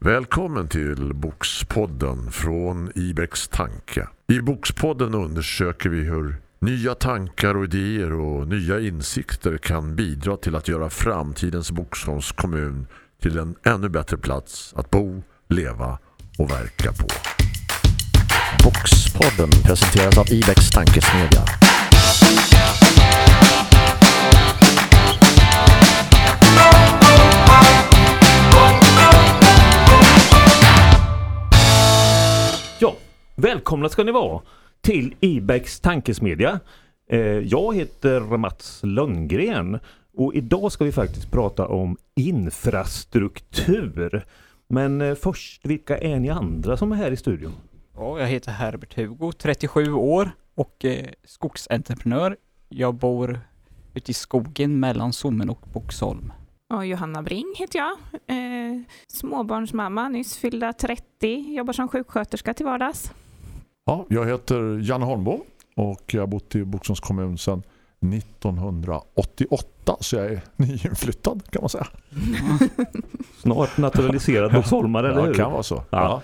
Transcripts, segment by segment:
Välkommen till Bokspodden från Ibex Tanke. I Bokspodden undersöker vi hur nya tankar och idéer och nya insikter kan bidra till att göra framtidens Boksholms kommun till en ännu bättre plats att bo, leva och verka på. Bokspodden presenteras av Ibex Tankesmedja. Välkomna ska ni vara till Ibex tankesmedja. Eh, Jag heter Mats Lundgren och idag ska vi faktiskt prata om infrastruktur. Men eh, först, vilka är ni andra som är här i studion? Ja, jag heter Herbert Hugo, 37 år och eh, skogsentreprenör. Jag bor ute i skogen mellan Sommen och Boxholm. Och Johanna Bring heter jag. Eh, småbarnsmamma, nyss fyllda 30. Jobbar som sjuksköterska till vardags. Ja, jag heter Janne Holmbo och jag har bott i Boksholms kommun sedan 1988 så jag är nyinflyttad kan man säga. Snart naturaliserad boxholmare, eller Ja, hur? kan vara så. Ja.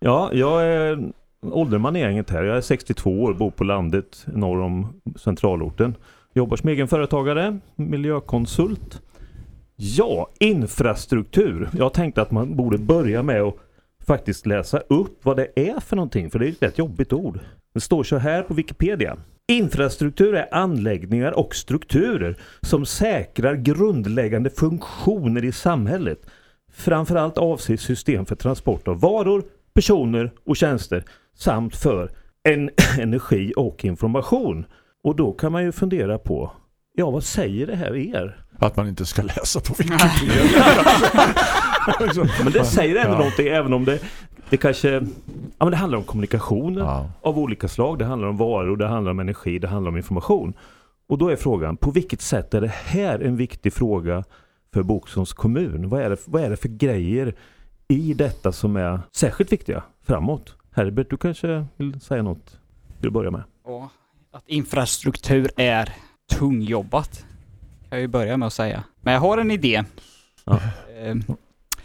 Ja, jag är ålderman i gänget här. Jag är 62 år, bor på landet norr om centralorten. Jobbar som egen företagare, miljökonsult. Ja, infrastruktur. Jag tänkte att man borde börja med att faktiskt läsa upp vad det är för någonting, för det är ett rätt jobbigt ord. Det står så här på Wikipedia. Infrastruktur är anläggningar och strukturer som säkrar grundläggande funktioner i samhället. Framförallt avser system för transport av varor, personer och tjänster samt för en energi och information. Och då kan man ju fundera på, ja vad säger det här er? Att man inte ska läsa på Wikipedia. Men det säger ändå Ja. någonting även om det, det kanske, ja men det handlar om kommunikationer Ja. av olika slag. Det handlar om varor, det handlar om energi, det handlar om information. Och då är frågan, på vilket sätt är det här en viktig fråga för Boksons kommun? Vad är, det, vad är det för grejer i detta som är särskilt viktiga framåt? Herbert, du kanske vill säga något till att börja med? Och att infrastruktur är tungjobbat. Kan jag ju börja med att säga. Men jag har en idé. Ja. Ehm,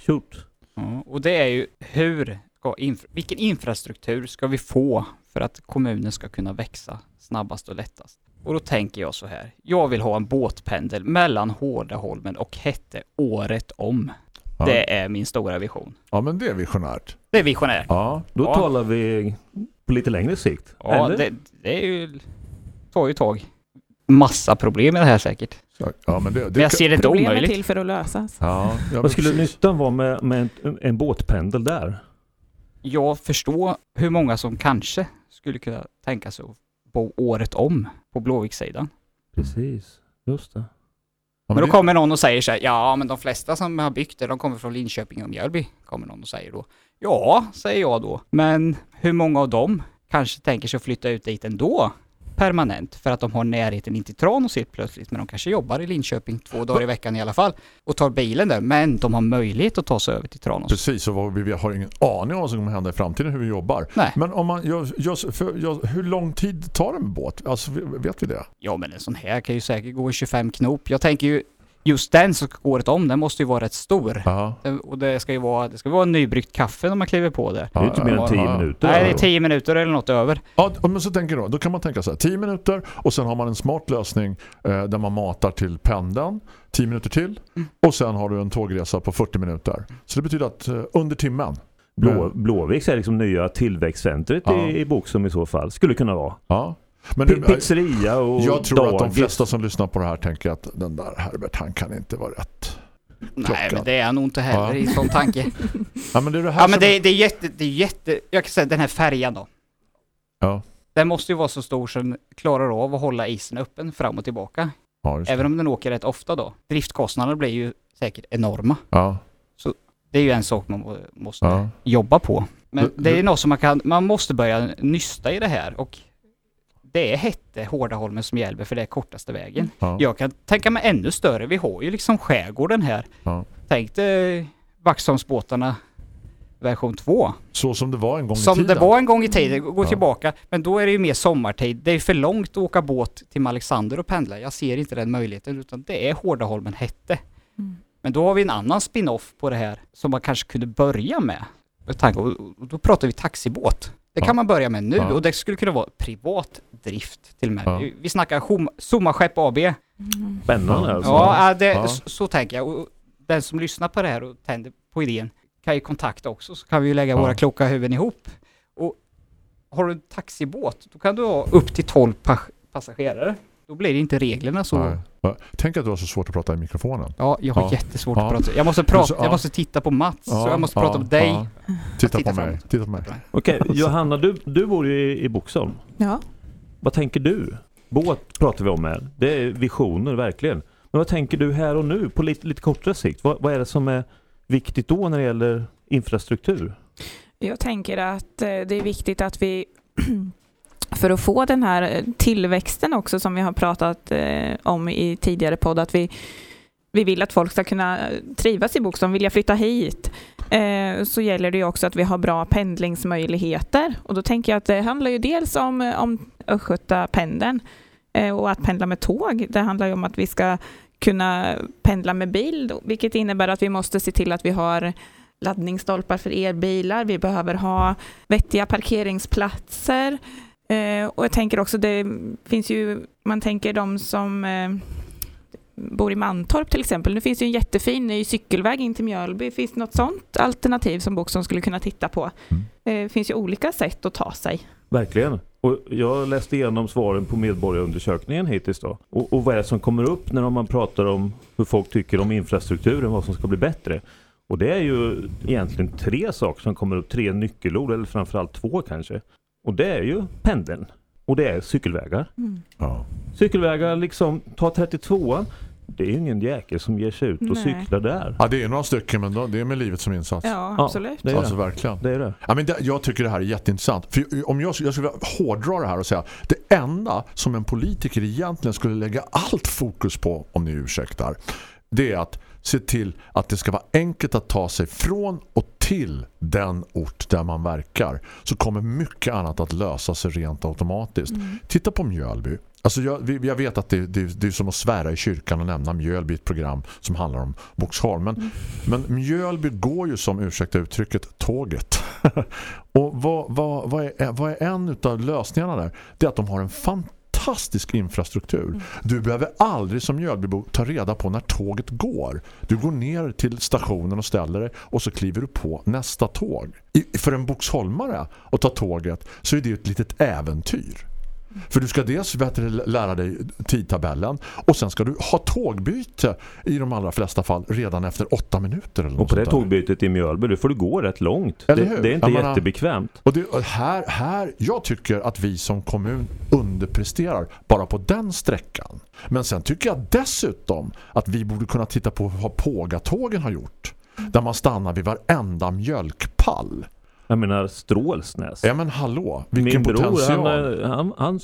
Shoot. Ja, och det är ju hur ska inf- vilken infrastruktur ska vi få för att kommunen ska kunna växa snabbast och lättast? Och då tänker jag så här. Jag vill ha en båtpendel mellan Hårdaholmen och Hätte året om. Ja. Det är min stora vision. ja, men det är visionärt. Det är visionär. Ja, Då Ja. talar vi på lite längre sikt. Ja, eller? det, det är ju... tar ju tag. Massa problem med det här säkert. Ja men det, det Men jag ser det inte omöjligt. till för att lösas. Ja, ja, Vad skulle precis. nyttan vara med, med en, en båtpendel där? Jag förstår hur många som kanske skulle kunna tänka sig att bo året om på Blåvikssidan. Precis, just det. Ja, Men då det- kommer någon och säger så här, ja men de flesta som har byggt det, de kommer från Linköping och Mjölby, kommer någon och säger då. Ja, säger jag då. Men hur många av dem kanske tänker sig att flytta ut dit ändå? Permanent, för att de har närheten in till Tranås helt plötsligt. Men de kanske jobbar i Linköping två dagar i veckan i alla fall och tar bilen där. Men de har möjlighet att ta sig över till Tranås. Precis, och vi har ingen aning om vad som kommer hända i framtiden hur vi jobbar. Nej. Men om man, jag, för, jag, hur lång tid tar en båt? Alltså, vet vi det? Ja men en sån här kan ju säkert gå i 25 knop. Jag tänker ju, just den som ska gå året om, den måste ju vara rätt stor. Ja. Eh, Och det ska ju vara, det ska vara nybryggt kaffe när man kliver på det. Det är inte mer än ja, 10 ja. minuter. Nej, det är 10 minuter eller något över. Ja, men så tänker jag då, då kan man tänka så här, 10 minuter och sen har man en smart lösning eh, där man matar till pendeln 10 minuter till Mm. och sen har du en tågresa på 40 minuter. Så det betyder att eh, under timmen. Blå, Blåviks är liksom nya tillväxtcentret Ja. i, i Boksum i så fall. Skulle kunna vara. Ja. Men nu, pizzeria och jag tror att de dagis. flesta som lyssnar på det här tänker att den där Herbert, han kan inte vara rätt. Nej, men det är jag nog inte heller Ja. i sån tanke. Ja, men det är det här ja, men det, det är jätte, det är jätte, jag kan säga den här färjan då. Ja. Den måste ju vara så stor så den klarar av att hålla isen öppen fram och tillbaka. Ja. Även om den åker rätt ofta då. Driftkostnaderna blir ju säkert enorma. ja, Det är ju en sak man må- måste ja. jobba på. Men Du- det är du- något som man kan, man måste börja nysta i det här och det är Hette, Hårdaholmen som gäller för det är kortaste vägen. ja. Jag kan tänka mig ännu större. Vi har ju liksom skärgården här. Ja. Tänk dig Vaxholmsbåtarna version 2. Så som det var en gång i Som tiden. det var en gång i tiden, gå Ja. tillbaka. Men då är det ju mer sommartid. Det är för långt att åka båt till Alexander och pendla. Jag ser inte den möjligheten utan det är Hårdaholmen Hette. Mm. Men då har vi en annan spin-off på det här som man kanske kunde börja med. Och då pratar vi taxibåt. Det Ja. kan man börja med nu Ja. och det skulle kunna vara privat drift till och med. Ja. Vi- snackar Sommarskepp AB. Mm. Spännande alltså. Ja, det, Ja. Så, så tänker jag. Och den som lyssnar på det här och tänder på idén kan ju kontakta också så kan vi ju lägga Ja. våra kloka huvuden ihop. Och har du en taxibåt, då kan du ha upp till 12 pa passagerare. Då blir det inte reglerna så... Nej. Ja. Tänk att du har så svårt att prata i mikrofonen. Ja, jag har Ja. jättesvårt Ja. att prata. Jag måste prata, Så, ja. jag måste titta på Mats, så Ja, jag måste ja, prata med dig. ja. Titta, Titta på mig. Titta på mig. Okej, Johanna du, du bor ju i, i Boxholm. Ja. Vad tänker du? Båt pratar vi om här. Det är visioner verkligen. Men vad tänker du här och nu på lite, lite kortare sikt? Vad, vad är det som är viktigt då när det gäller infrastruktur? Jag tänker att eh, det är viktigt att vi för att få den här eh, tillväxten också som vi har pratat eh, om i tidigare podd, att vi, vi vill att folk ska kunna eh, trivas i Boxholm, vilja flytta hit, eh, så gäller det ju också att vi har bra pendlingsmöjligheter. Och då tänker jag att det handlar ju dels om, eh, om Östgötapendeln eh, och att pendla med tåg. Det handlar ju om att vi ska kunna pendla med bil, vilket innebär att vi måste se till att vi har laddningsstolpar för elbilar, vi behöver ha vettiga parkeringsplatser. Eh, och jag tänker också, det finns ju, man tänker de som eh, bor i Mantorp till exempel. Nu finns det ju en jättefin ny cykelväg in till Mjölby. Finns det något sånt alternativ som Boxholm skulle kunna titta på? Mm. Eh, Det finns ju olika sätt att ta sig. Verkligen. Och jag läste igenom svaren på medborgarundersökningen hittills då. Och, och vad är det som kommer upp när man pratar om hur folk tycker om infrastrukturen, vad som ska bli bättre. Och det är ju egentligen tre saker som kommer upp, tre nyckelord eller framförallt två kanske. Och det är ju pendeln och det är cykelvägar. Ja. Cykelvägar liksom, ta 32 det är ju ingen jäkel som ger sig ut och Nej. cyklar där. ja, det är några stycken men då- det är med livet som insats. Ja, Ja, absolut. det är Alltså det. verkligen. Det är det. Ja, men det, jag tycker det här är jätteintressant. För om jag, jag skulle hårdra det här och säga det enda som en politiker egentligen skulle lägga allt fokus på, om ni ursäktar, det är att se till att det ska vara enkelt att ta sig från och till den ort där man verkar. Så kommer mycket annat att lösa sig rent automatiskt. Titta på Mjölby. Alltså jag, jag vet att det, det, det är som att svära i kyrkan och nämna Mjölby i ett program som handlar om Boxholm. Men, men Mjölby går ju som, ursäkta uttrycket, tåget. och vad, vad, vad, är, vad är en av lösningarna där? Det är att de har en fantastisk fantastisk infrastruktur. Du behöver aldrig som Mjölbybo ta reda på när tåget går. Du går ner till stationen och ställer dig och så kliver du på nästa tåg. I, för en boxholmare att ta tåget så är det ett litet äventyr. För du ska dels du, lära dig tidtabellen och sen ska du ha tågbyte i de allra flesta fall redan efter åtta minuter. Eller Och på det tågbytet i Mjölby, då får du gå rätt långt. Det, det är inte Jag menar- jättebekvämt. Och, det, här, här, jag tycker att vi som kommun underpresterar bara på den sträckan. Men sen tycker jag dessutom att vi borde kunna titta på vad Pågatågen har gjort. Där man stannar vid varenda mjölkpall. Jag menar Strålsnäs. Ja men hallå, vilken Min bror, potential. han, han, han,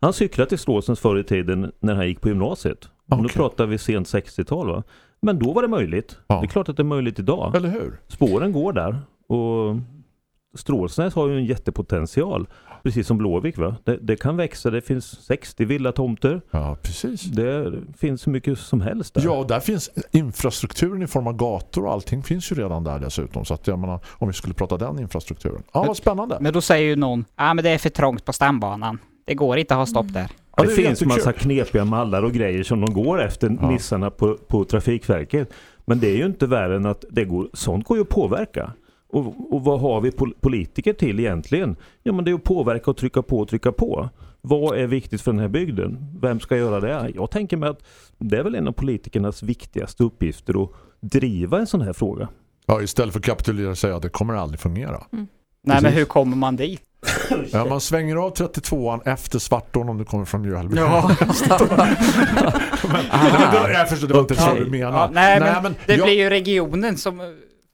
han cyklade till Strålsnäs förr i tiden när han gick på gymnasiet. Nu Okej. pratar vi sent 60-tal va? Men då var det möjligt. Ja. Det är klart att det är möjligt idag. Eller hur? Spåren går där. Och Strålsnäs har ju en jättepotential. Precis som Blåvik va? Det, det kan växa. Det finns 60 villatomter. Ja, precis. Det finns hur mycket som helst där. Ja, och där finns infrastrukturen i form av gator och allting finns ju redan där dessutom. Så att jag menar, om vi skulle prata den infrastrukturen. Ja, vad spännande. Men då säger ju någon, ja ah, men det är för trångt på stambanan. Det går inte att ha stopp där. Ja, det, det finns massa knepiga mallar och grejer som de går efter Ja. nissarna på, på Trafikverket. Men det är ju inte värre än att det går, sånt går ju att påverka. Och, och vad har vi pol- politiker till egentligen? Ja men det är att påverka och trycka på och trycka på. Vad är viktigt för den här bygden? Vem ska göra det? Jag tänker mig att det är väl en av politikernas viktigaste uppgifter att driva en sån här fråga. Ja, istället för att kapitulera och säga att det kommer aldrig fungera. Nej men hur kommer man dit? Ja, man svänger av 32an efter Svartån om du kommer från Mjölby. Ja, Nej, men då, jag förstår, det var inte så Okej. du menar. ja nej, men, det jag- blir ju regionen som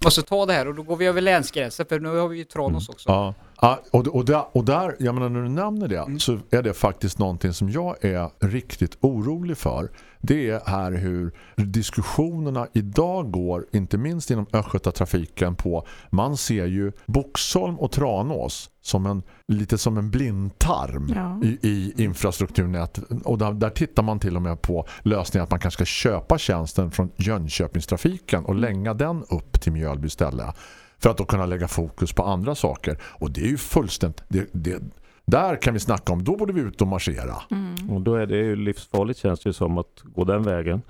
måste ta det här och då går vi över länsgränsen för nu har vi ju Tranås också. Ja. Ja, och, och, där, och där, jag menar när du nämner det Mm. så är det faktiskt någonting som jag är riktigt orolig för. Det är här hur diskussionerna idag går, inte minst inom Östgötatrafiken på, man ser ju Boxholm och Tranås som en, lite som en blindtarm Ja. i, i infrastrukturnät och där, där tittar man till och med på lösningen att man kanske ska köpa tjänsten från Jönköpingstrafiken och länga den upp till Mjölby ställe för att då kunna lägga fokus på andra saker och det är ju fullständigt det, det, där kan vi snacka om, då borde vi ut och marschera Mm. Och då är det ju livsfarligt känns det ju som att gå den vägen.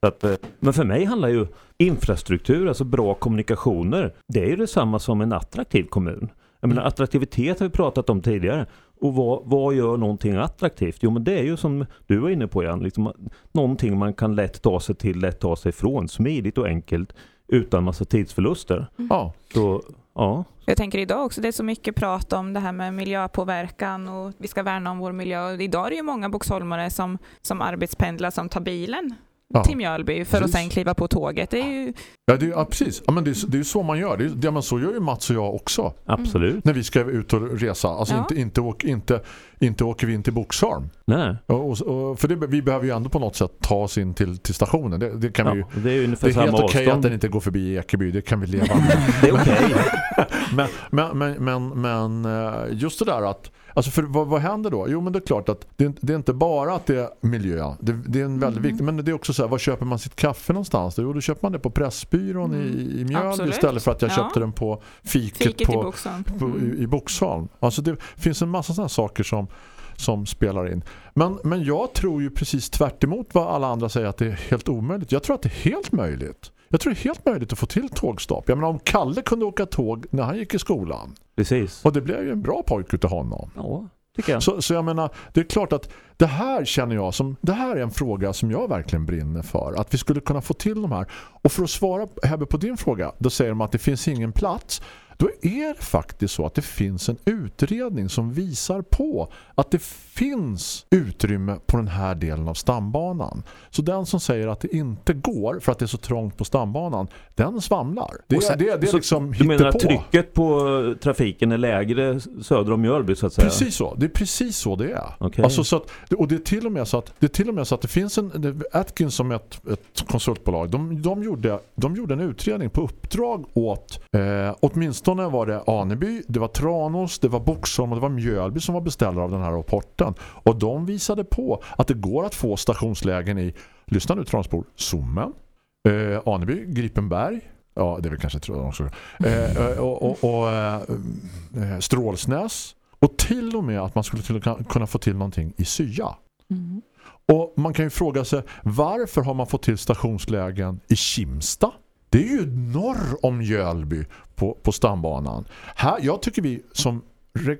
Så att, eh, men för mig handlar ju infrastruktur, alltså bra kommunikationer, det är ju detsamma som en attraktiv kommun. Jag menar, attraktivitet har vi pratat om tidigare. Och vad, vad gör någonting attraktivt? Jo men det är ju som du var inne på Jan, liksom, någonting man kan lätt ta sig till, lätt ta sig ifrån, smidigt och enkelt utan massa tidsförluster. ja, Så ja, Jag tänker idag också, det är så mycket prat om det här med miljöpåverkan och vi ska värna om vår miljö. Idag är det ju många boxholmare som, som arbetspendlar som tar bilen ja. till Mjölby för att Precis. sen kliva på tåget. Det är ju, Ja, det är, ja precis. Ja, men det, är, det är ju så man gör. Det är, ja, men så gör ju Mats och jag också. absolut. När vi ska ut och resa. Alltså Ja. inte, inte, åk, inte, inte åker vi in till Boxholm. Nej. Och, och, och, för det, vi behöver ju ändå på något sätt ta oss in till, till stationen. Det, det kan vi ju. Ja, det är ungefär Det är samma helt okej avstånd. att den inte går förbi Ekeby. Det kan vi leva med. Det är okej. men, men, men, men, men eh, just det där att Alltså för vad, vad händer då? Jo men det är klart att det, är inte- det är inte bara att det är miljö. Det, det är en väldigt Mm. viktigt. Men det är också så här, var köper man sitt kaffe någonstans? Jo då köper man det på Pressbyrån Mm. i, i Absolut. istället för att jag Ja. köpte den på fiket, fiket i på, Boxholm. på, Mm. i, i Boxholm. Alltså det finns en massa sådana saker som, som spelar in. Men, men jag tror ju precis tvärt emot vad alla andra säger att det är helt omöjligt. Jag tror att det är helt möjligt. Jag tror det är helt möjligt att få till tågstopp. Jag menar om Kalle kunde åka tåg när han gick i skolan. Precis. Och det blev ju en bra pojk utav honom. Ja, tycker jag. Så, så jag menar, det är klart att det här känner jag som, det här är en fråga som jag verkligen brinner för. Att vi skulle kunna få till de här. Och för att svara Hebbe på din fråga, då säger de att det finns ingen plats. Då är det faktiskt så att det finns en utredning som visar på att det finns utrymme på den här delen av stambanan. Så den som säger att det inte går för att det är så trångt på stambanan, den svamlar. Det, är, det, det är liksom Du menar att trycket på trafiken är lägre söder om Mjölby så att säga? Precis så. Det är precis så det är. Okej. Alltså så att, och det är till och med så att det är till och med så att det finns en Atkins som ett, ett konsultbolag. De, de, gjorde, de gjorde en utredning på uppdrag åt eh, åtminstone var det Aneby, det var Tranås, det var Boxholm och det var Mjölby som var beställare av den här rapporten. Och de visade på att det går att få stationslägen i, lyssna nu Transpor, Sommen, eh, Aneby, Gripenberg, Ja, det är väl kanske tror också. Eh, eh, och och, och eh, eh, Strålsnäs. Och till och med att man skulle till, kunna få till någonting i Sya. Mm. Och man kan ju fråga sig, varför har man fått till stationslägen i Kimsta? Det är ju norr om Jölby på, på stambanan. Här, jag tycker vi som,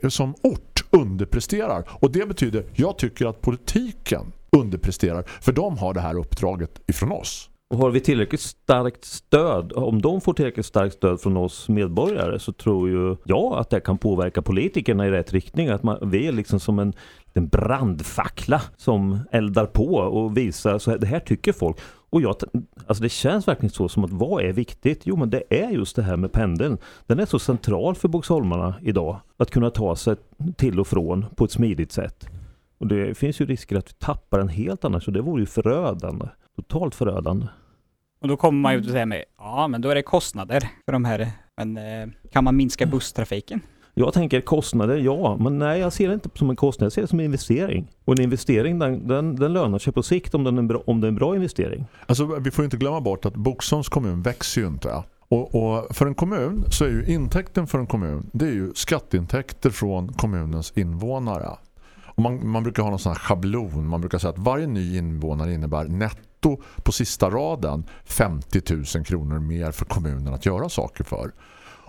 som ort underpresterar. Och det betyder, jag tycker att politiken underpresterar. För de har det här uppdraget ifrån oss. Och har vi tillräckligt starkt stöd, om de får tillräckligt starkt stöd från oss medborgare så tror ju jag att det kan påverka politikerna i rätt riktning. Att man, vi är liksom som en, en brandfackla som eldar på och visar så här, det här tycker folk. Och jag, alltså det känns verkligen så som att vad är viktigt? Jo men det är just det här med pendeln. Den är så central för Boxholmarna idag. Att kunna ta sig till och från på ett smidigt sätt. Och det finns ju risker att vi tappar den helt annars och det vore ju förödande. Totalt förödande. Och då kommer man ju till det här med, ja men då är det kostnader för de här, men eh, kan man minska busstrafiken? Jag tänker kostnader, ja, men nej jag ser det inte som en kostnad, jag ser det som en investering. Och en investering den, den, den lönar sig på sikt om, den är bra, om det är en bra investering. Alltså vi får inte glömma bort att Boxholms kommun växer ju inte. Och, och för en kommun så är ju intäkten för en kommun det är ju skatteintäkter från kommunens invånare. Och man, man brukar ha någon sån här schablon. Man brukar säga att varje ny invånare innebär netto på sista raden 50 000 kronor mer för kommunen att göra saker för.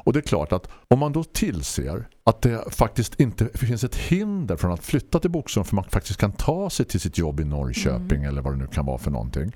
Och det är klart att om man då tillser att det faktiskt inte finns ett hinder från att flytta till Boxholm för man faktiskt kan ta sig till sitt jobb i Norrköping eller vad det nu kan vara för någonting.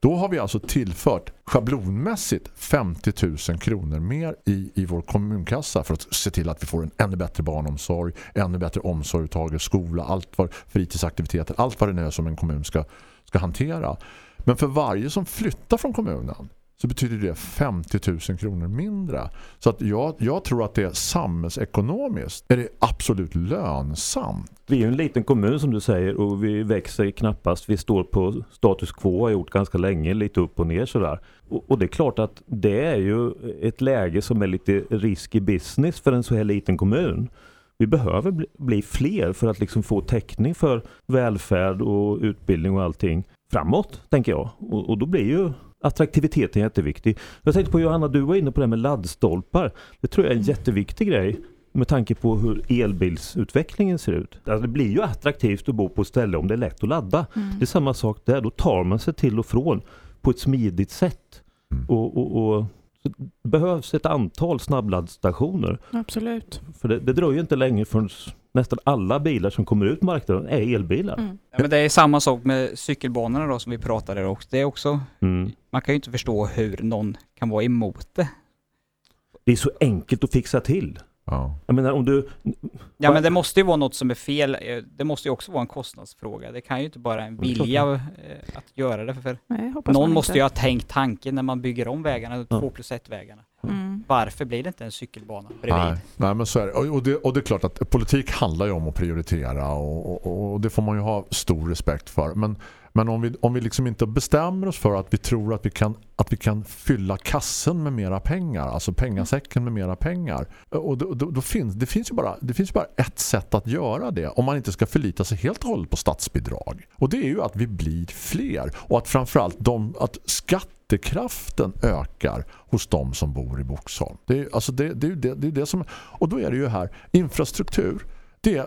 Då har vi alltså tillfört schablonmässigt 50 000 kronor mer i, i vår kommunkassa för att se till att vi får en ännu bättre barnomsorg, ännu bättre omsorg, skola, allt vad, fritidsaktiviteter, allt vad det nu är som en kommun ska, ska hantera. Men för varje som flyttar från kommunen så betyder det 50 000 kronor mindre. Så att jag, jag tror att det är samhällsekonomiskt är det absolut lönsamt. Vi är ju en liten kommun som du säger och vi växer knappast. Vi står på status quo har gjort ganska länge, lite upp och ner sådär. Och, och det är klart att det är ju ett läge som är lite risky business för en så här liten kommun. Vi behöver bli, bli fler för att liksom få täckning för välfärd och utbildning och allting framåt, tänker jag. Och, och då blir ju attraktiviteten jätteviktig. Jag tänkte på Johanna, du var inne på det här med laddstolpar. Det tror jag är en jätteviktig grej med tanke på hur elbilsutvecklingen ser ut. Alltså det blir ju attraktivt att bo på ett ställe om det är lätt att ladda. Mm. Det är samma sak där, då tar man sig till och från på ett smidigt sätt. Mm. Och, och, och det behövs ett antal snabbladdstationer. Absolut. För det, det dröjer inte länge förrän nästan alla bilar som kommer ut på marknaden är elbilar. Mm. Ja, men det är samma sak med cykelbanorna då som vi pratade också. Det är också, Mm. man kan ju inte förstå hur någon kan vara emot det. Det är så enkelt att fixa till. Ja. Jag menar om du... Ja men det måste ju vara något som är fel. Det måste ju också vara en kostnadsfråga. Det kan ju inte bara en vilja eh, att göra det. För Nej, någon måste ju ha tänkt tanken när man bygger om vägarna, Ja. 2 plus 1 vägarna. Mm. Varför blir det inte en cykelbana bredvid? Nej, nej, men så är det. Och, och det. och det är klart att politik handlar ju om att prioritera och, och, och det får man ju ha stor respekt för. Men, men om vi, om vi liksom inte bestämmer oss för att vi tror att vi kan, att vi kan fylla kassen med mera pengar, alltså pengasäcken med mera pengar. Och då, då, då finns, det, finns ju bara, det finns ju bara ett sätt att göra det om man inte ska förlita sig helt och hållet på statsbidrag. Och det är ju att vi blir fler och att framförallt de, att skattekraften ökar hos de som bor i Boxholm. Det är, alltså det, det, det, det är det som och då är det ju här infrastruktur det,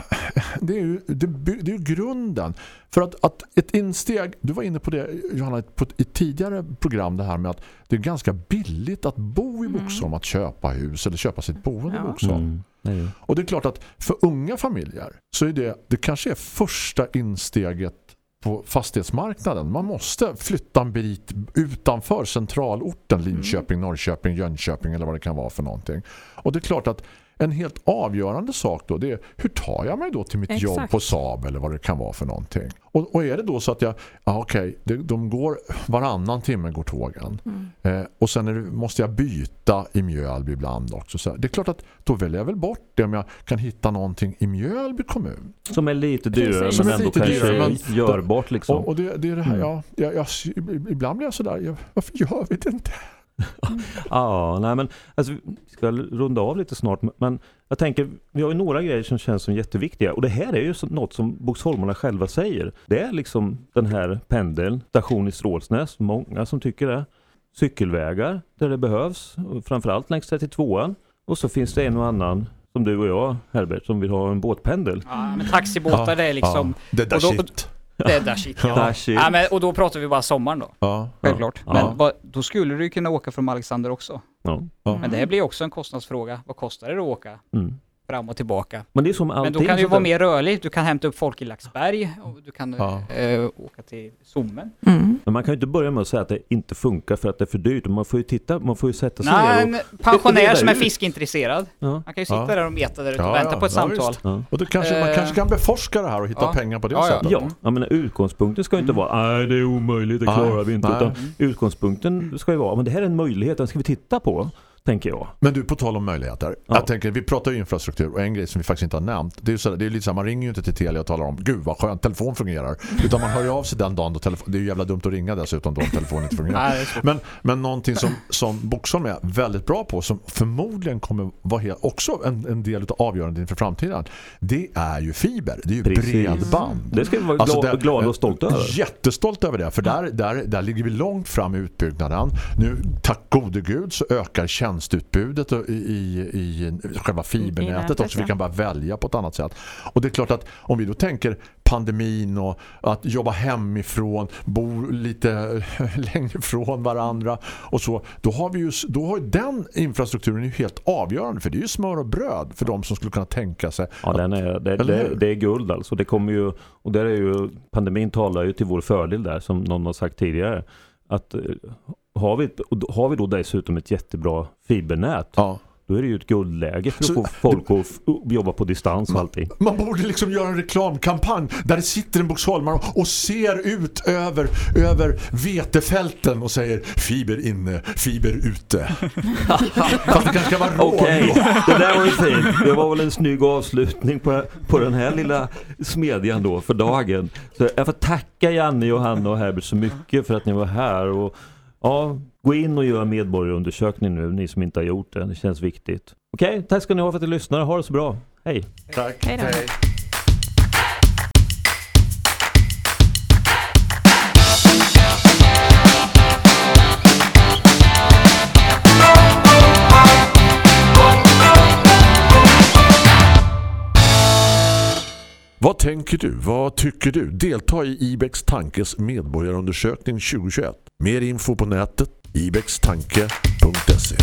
det, är ju, det, det är grunden för att, att ett insteg, du var inne på det Johanna på ett, i ett tidigare program det här med att det är ganska billigt att bo i Mm. Boxholm, att köpa hus eller köpa sitt boende i Ja. Boxholm. Mm. Och det är klart att för unga familjer så är det, det kanske är första insteget på fastighetsmarknaden. Man måste flytta en bit utanför centralorten Linköping, Norrköping, Jönköping eller vad det kan vara för någonting. Och det är klart att en helt avgörande sak då det är hur tar jag mig då till mitt jobb Exakt. på Saab eller vad det kan vara för någonting. Och, och är det då så att jag, ja okej, det- de går varannan timme går tågen. Mm. Eh, och sen det, måste jag byta i Mjölby ibland också. Så det är klart att då väljer jag väl bort det om jag kan hitta någonting i Mjölby kommun. Som är lite dyrare Precis. men ändå kanske dyrare, men- görbart liksom. Och, och det, det är det här, Mm. ja, jag, jag, ibland blir jag sådär, jag, varför gör vi det inte? Ja, nej men alltså, vi ska runda av lite snart men jag tänker, vi har ju några grejer som känns som jätteviktiga och det här är ju så, något som Boxholmarna själva säger. Det är liksom den här pendeln, station i Strålsnäs, många som tycker det. Cykelvägar där det behövs, framförallt längs 32an. Och så finns det en och annan, som du och jag Herbert, som vill ha en båtpendel. Ja, men taxibåtar det är liksom, ja, det där och då- shit. Det är där shit ja. Där shit. ja men, och då pratar vi bara sommaren då, Ja, självklart. Ja. Men vad, då skulle du ju kunna åka från Alexander också. Ja. Ja. Men det här blir också en kostnadsfråga. Vad kostar det att åka Mm. Fram och tillbaka? Men det är som Men allting. då kan du ju vara mer rörlig. Du kan hämta upp folk i Laxberg och du kan Ja. eh, åka till Sommen. Mm. Men man kan ju inte börja med att säga att det inte funkar för att det är för dyrt. Man får ju titta, man får ju sätta sig Nej, ner och... en pensionär som är ut. fiskeintresserad. Ja. Han kan ju sitta Ja. där och meta där ute och Ja, vänta ja. på ett Ja, samtal. Ja. Och då kanske, man Eh, kanske kan beforska det här och hitta ja. pengar på det Ja, ja. sättet. Ja, jag menar utgångspunkten ska ju inte vara nej det är omöjligt, det klarar vi inte. Utan utgångspunkten ska ju vara, men det här är en möjlighet, den ska vi titta på, tänker jag. Men du, på tal om möjligheter. Ja. Jag tänker, vi pratar ju infrastruktur och en grej som vi faktiskt inte har nämnt. Det är ju så, det är lite så här, man ringer ju inte till Telia och talar om gud vad skönt, telefon fungerar. Utan man hör ju av sig den dagen då telefon, det är ju jävla dumt att ringa dessutom då om telefonen inte fungerar. Nej. Men, men någonting som, som Boxholm är väldigt bra på som förmodligen kommer vara helt, också en, en del av avgörandet inför framtiden det är ju fiber, det är ju Precis. bredband. Det ska vi vara Alltså, glada, glada och stolta över. Jättestolt över det, för där, där, där ligger vi långt fram i utbyggnaden. Nu, tack gode gud, så ökar tjänstutbudet i, i, i själva fibernätet nätet, också. Vi kan bara välja på ett annat sätt. Och det är klart att om vi då tänker pandemin och att jobba hemifrån, bo lite längre ifrån varandra och så, då har vi ju, då har den infrastrukturen ju helt avgörande för det är ju smör och bröd för de som skulle kunna tänka sig Ja, den är, det, det, det är guld alltså. Det kommer ju, och där är ju, pandemin talar ju till vår fördel där, som någon har sagt tidigare. Att eh, har vi, har vi då dessutom ett jättebra fibernät, ja, Då är det ju ett guldläge för att få folk att jobba på distans och allting. Man borde liksom göra en reklamkampanj där det sitter en boxholmare och ser ut över, över vetefälten och säger fiber inne, fiber ute. Fast det kanske ska vara råd. Okej, det där var ju fint. Det var väl en snygg avslutning på, på den här lilla smedjan då för dagen. Så jag får tacka Janne, Johanna och Herbert så mycket för att ni var här. Och, ja, gå in och gör medborgarundersökning nu, ni som inte har gjort det. Det känns viktigt. Okej, tack ska ni ha för att ni lyssnar. Ha det så bra. Hej! Tack. Hej då. Vad tänker du? Vad tycker du? Delta i Ibex Tankes medborgarundersökning 2021. Mer info på nätet ibextanke.se